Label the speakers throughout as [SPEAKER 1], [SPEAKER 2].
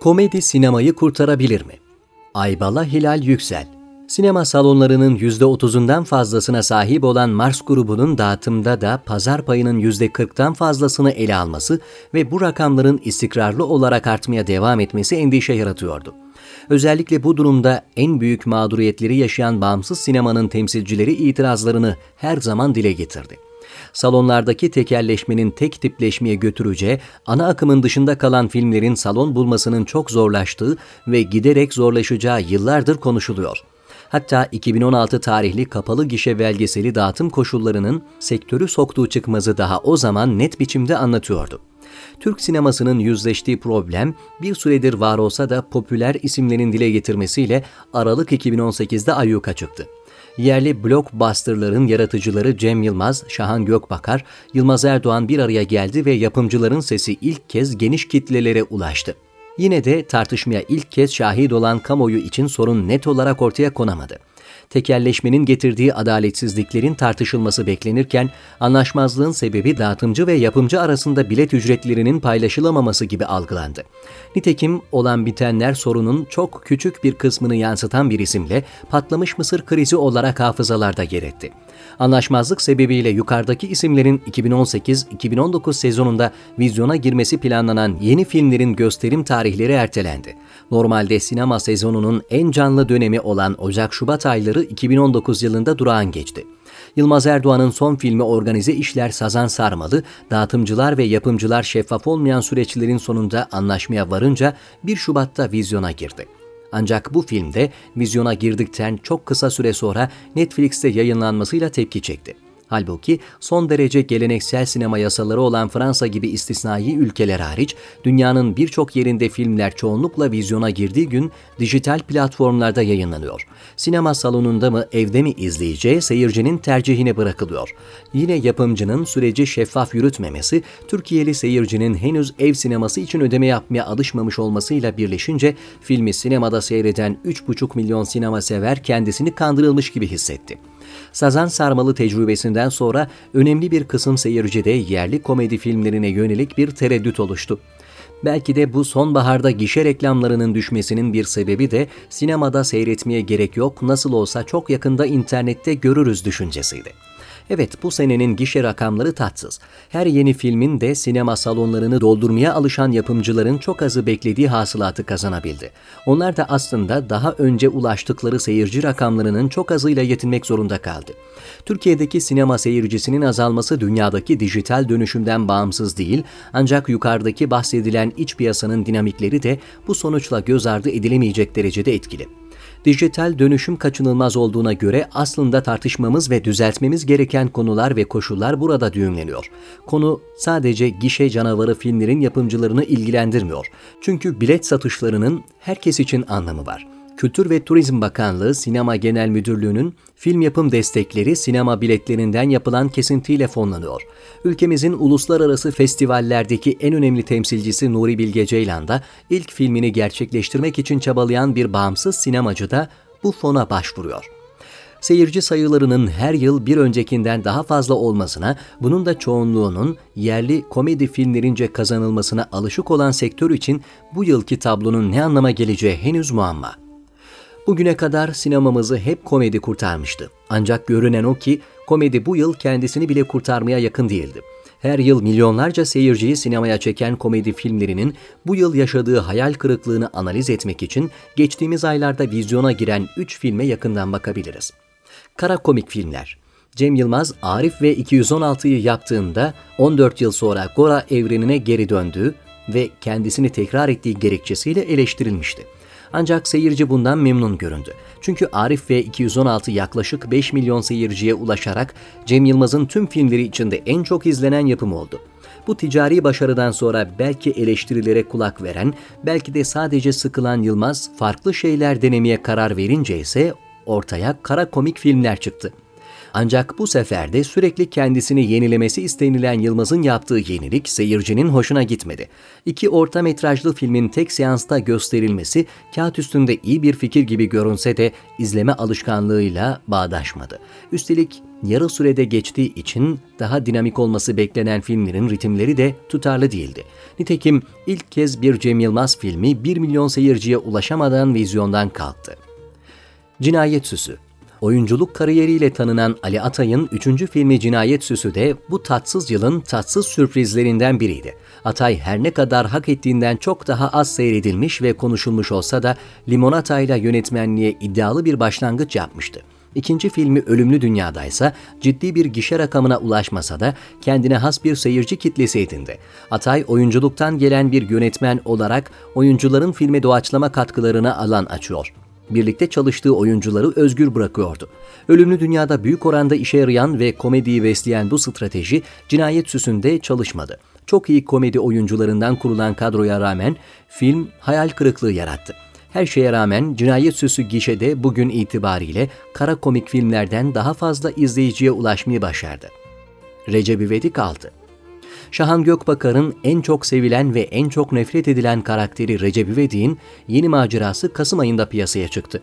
[SPEAKER 1] Komedi sinemayı kurtarabilir mi? Aybala Hilal Yüksel Sinema salonlarının %30'undan fazlasına sahip olan Mars grubunun dağıtımda da pazar payının %40'tan fazlasını ele alması ve bu rakamların istikrarlı olarak artmaya devam etmesi endişe yaratıyordu. Özellikle bu durumda en büyük mağduriyetleri yaşayan bağımsız sinemanın temsilcileri itirazlarını her zaman dile getirdi salonlardaki tekelleşmenin tek tipleşmeye götüreceği, ana akımın dışında kalan filmlerin salon bulmasının çok zorlaştığı ve giderek zorlaşacağı yıllardır konuşuluyor. Hatta 2016 tarihli kapalı gişe belgeseli dağıtım koşullarının sektörü soktuğu çıkmazı daha o zaman net biçimde anlatıyordu. Türk sinemasının yüzleştiği problem bir süredir var olsa da popüler isimlerin dile getirmesiyle Aralık 2018'de ayyuka çıktı yerli blockbusterların yaratıcıları Cem Yılmaz, Şahan Gökbakar, Yılmaz Erdoğan bir araya geldi ve yapımcıların sesi ilk kez geniş kitlelere ulaştı. Yine de tartışmaya ilk kez şahit olan kamuoyu için sorun net olarak ortaya konamadı tekelleşmenin getirdiği adaletsizliklerin tartışılması beklenirken, anlaşmazlığın sebebi dağıtımcı ve yapımcı arasında bilet ücretlerinin paylaşılamaması gibi algılandı. Nitekim olan bitenler sorunun çok küçük bir kısmını yansıtan bir isimle patlamış mısır krizi olarak hafızalarda yer etti. Anlaşmazlık sebebiyle yukarıdaki isimlerin 2018-2019 sezonunda vizyona girmesi planlanan yeni filmlerin gösterim tarihleri ertelendi. Normalde sinema sezonunun en canlı dönemi olan Ocak-Şubat ayları 2019 yılında durağan geçti. Yılmaz Erdoğan'ın son filmi Organize İşler Sazan Sarmalı, dağıtımcılar ve yapımcılar şeffaf olmayan süreçlerin sonunda anlaşmaya varınca 1 Şubat'ta vizyona girdi. Ancak bu filmde vizyona girdikten çok kısa süre sonra Netflix'te yayınlanmasıyla tepki çekti. Halbuki son derece geleneksel sinema yasaları olan Fransa gibi istisnai ülkeler hariç dünyanın birçok yerinde filmler çoğunlukla vizyona girdiği gün dijital platformlarda yayınlanıyor. Sinema salonunda mı evde mi izleyeceği seyircinin tercihine bırakılıyor. Yine yapımcının süreci şeffaf yürütmemesi Türkiye'li seyircinin henüz ev sineması için ödeme yapmaya alışmamış olmasıyla birleşince filmi sinemada seyreden 3,5 milyon sinema sever kendisini kandırılmış gibi hissetti. Sazan Sarmalı tecrübesinden sonra önemli bir kısım seyircide yerli komedi filmlerine yönelik bir tereddüt oluştu. Belki de bu sonbaharda gişe reklamlarının düşmesinin bir sebebi de sinemada seyretmeye gerek yok, nasıl olsa çok yakında internette görürüz düşüncesiydi. Evet bu senenin gişe rakamları tatsız. Her yeni filmin de sinema salonlarını doldurmaya alışan yapımcıların çok azı beklediği hasılatı kazanabildi. Onlar da aslında daha önce ulaştıkları seyirci rakamlarının çok azıyla yetinmek zorunda kaldı. Türkiye'deki sinema seyircisinin azalması dünyadaki dijital dönüşümden bağımsız değil, ancak yukarıdaki bahsedilen iç piyasanın dinamikleri de bu sonuçla göz ardı edilemeyecek derecede etkili dijital dönüşüm kaçınılmaz olduğuna göre aslında tartışmamız ve düzeltmemiz gereken konular ve koşullar burada düğümleniyor. Konu sadece gişe canavarı filmlerin yapımcılarını ilgilendirmiyor. Çünkü bilet satışlarının herkes için anlamı var. Kültür ve Turizm Bakanlığı Sinema Genel Müdürlüğü'nün film yapım destekleri sinema biletlerinden yapılan kesintiyle fonlanıyor. Ülkemizin uluslararası festivallerdeki en önemli temsilcisi Nuri Bilge Ceylan da ilk filmini gerçekleştirmek için çabalayan bir bağımsız sinemacı da bu fona başvuruyor seyirci sayılarının her yıl bir öncekinden daha fazla olmasına, bunun da çoğunluğunun yerli komedi filmlerince kazanılmasına alışık olan sektör için bu yılki tablonun ne anlama geleceği henüz muamma. Bugüne kadar sinemamızı hep komedi kurtarmıştı. Ancak görünen o ki komedi bu yıl kendisini bile kurtarmaya yakın değildi. Her yıl milyonlarca seyirciyi sinemaya çeken komedi filmlerinin bu yıl yaşadığı hayal kırıklığını analiz etmek için geçtiğimiz aylarda vizyona giren 3 filme yakından bakabiliriz. Kara komik filmler. Cem Yılmaz, Arif ve 216'yı yaptığında 14 yıl sonra Gora evrenine geri döndüğü ve kendisini tekrar ettiği gerekçesiyle eleştirilmişti. Ancak seyirci bundan memnun göründü. Çünkü Arif ve 216 yaklaşık 5 milyon seyirciye ulaşarak Cem Yılmaz'ın tüm filmleri içinde en çok izlenen yapım oldu. Bu ticari başarıdan sonra belki eleştirilere kulak veren, belki de sadece sıkılan Yılmaz farklı şeyler denemeye karar verince ise ortaya kara komik filmler çıktı. Ancak bu sefer de sürekli kendisini yenilemesi istenilen Yılmaz'ın yaptığı yenilik seyircinin hoşuna gitmedi. İki orta metrajlı filmin tek seansta gösterilmesi kağıt üstünde iyi bir fikir gibi görünse de izleme alışkanlığıyla bağdaşmadı. Üstelik yarı sürede geçtiği için daha dinamik olması beklenen filmlerin ritimleri de tutarlı değildi. Nitekim ilk kez bir Cem Yılmaz filmi 1 milyon seyirciye ulaşamadan vizyondan kalktı. Cinayet Süsü Oyunculuk kariyeriyle tanınan Ali Atay'ın 3. filmi Cinayet Süsü de bu tatsız yılın tatsız sürprizlerinden biriydi. Atay her ne kadar hak ettiğinden çok daha az seyredilmiş ve konuşulmuş olsa da Limonata ile yönetmenliğe iddialı bir başlangıç yapmıştı. İkinci filmi Ölümlü Dünya'da ise ciddi bir gişe rakamına ulaşmasa da kendine has bir seyirci kitlesi edindi. Atay oyunculuktan gelen bir yönetmen olarak oyuncuların filme doğaçlama katkılarına alan açıyor birlikte çalıştığı oyuncuları özgür bırakıyordu. Ölümlü Dünya'da büyük oranda işe yarayan ve komediyi besleyen bu strateji cinayet süsünde çalışmadı. Çok iyi komedi oyuncularından kurulan kadroya rağmen film hayal kırıklığı yarattı. Her şeye rağmen Cinayet Süsü gişede bugün itibariyle kara komik filmlerden daha fazla izleyiciye ulaşmayı başardı. Recep İvedik aldı. Şahan Gökbakar'ın en çok sevilen ve en çok nefret edilen karakteri Recep İvedik'in yeni macerası Kasım ayında piyasaya çıktı.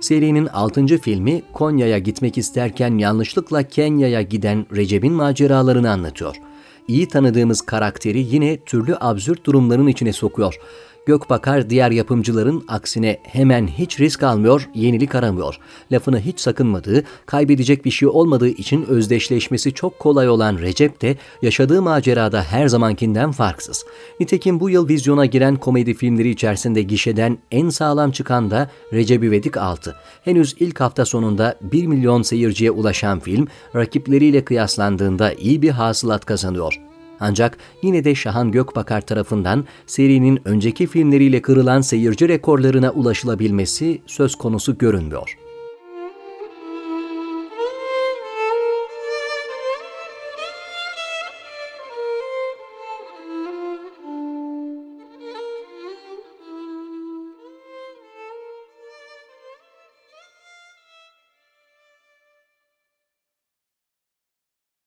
[SPEAKER 1] Serinin 6. filmi Konya'ya gitmek isterken yanlışlıkla Kenya'ya giden Recep'in maceralarını anlatıyor. İyi tanıdığımız karakteri yine türlü absürt durumların içine sokuyor. Gökbakar diğer yapımcıların aksine hemen hiç risk almıyor, yenilik aramıyor. Lafını hiç sakınmadığı, kaybedecek bir şey olmadığı için özdeşleşmesi çok kolay olan Recep de yaşadığı macerada her zamankinden farksız. Nitekim bu yıl vizyona giren komedi filmleri içerisinde gişeden en sağlam çıkan da Recep İvedik 6. Henüz ilk hafta sonunda 1 milyon seyirciye ulaşan film rakipleriyle kıyaslandığında iyi bir hasılat kazanıyor. Ancak yine de Şahan Gökbakar tarafından serinin önceki filmleriyle kırılan seyirci rekorlarına ulaşılabilmesi söz konusu görünmüyor.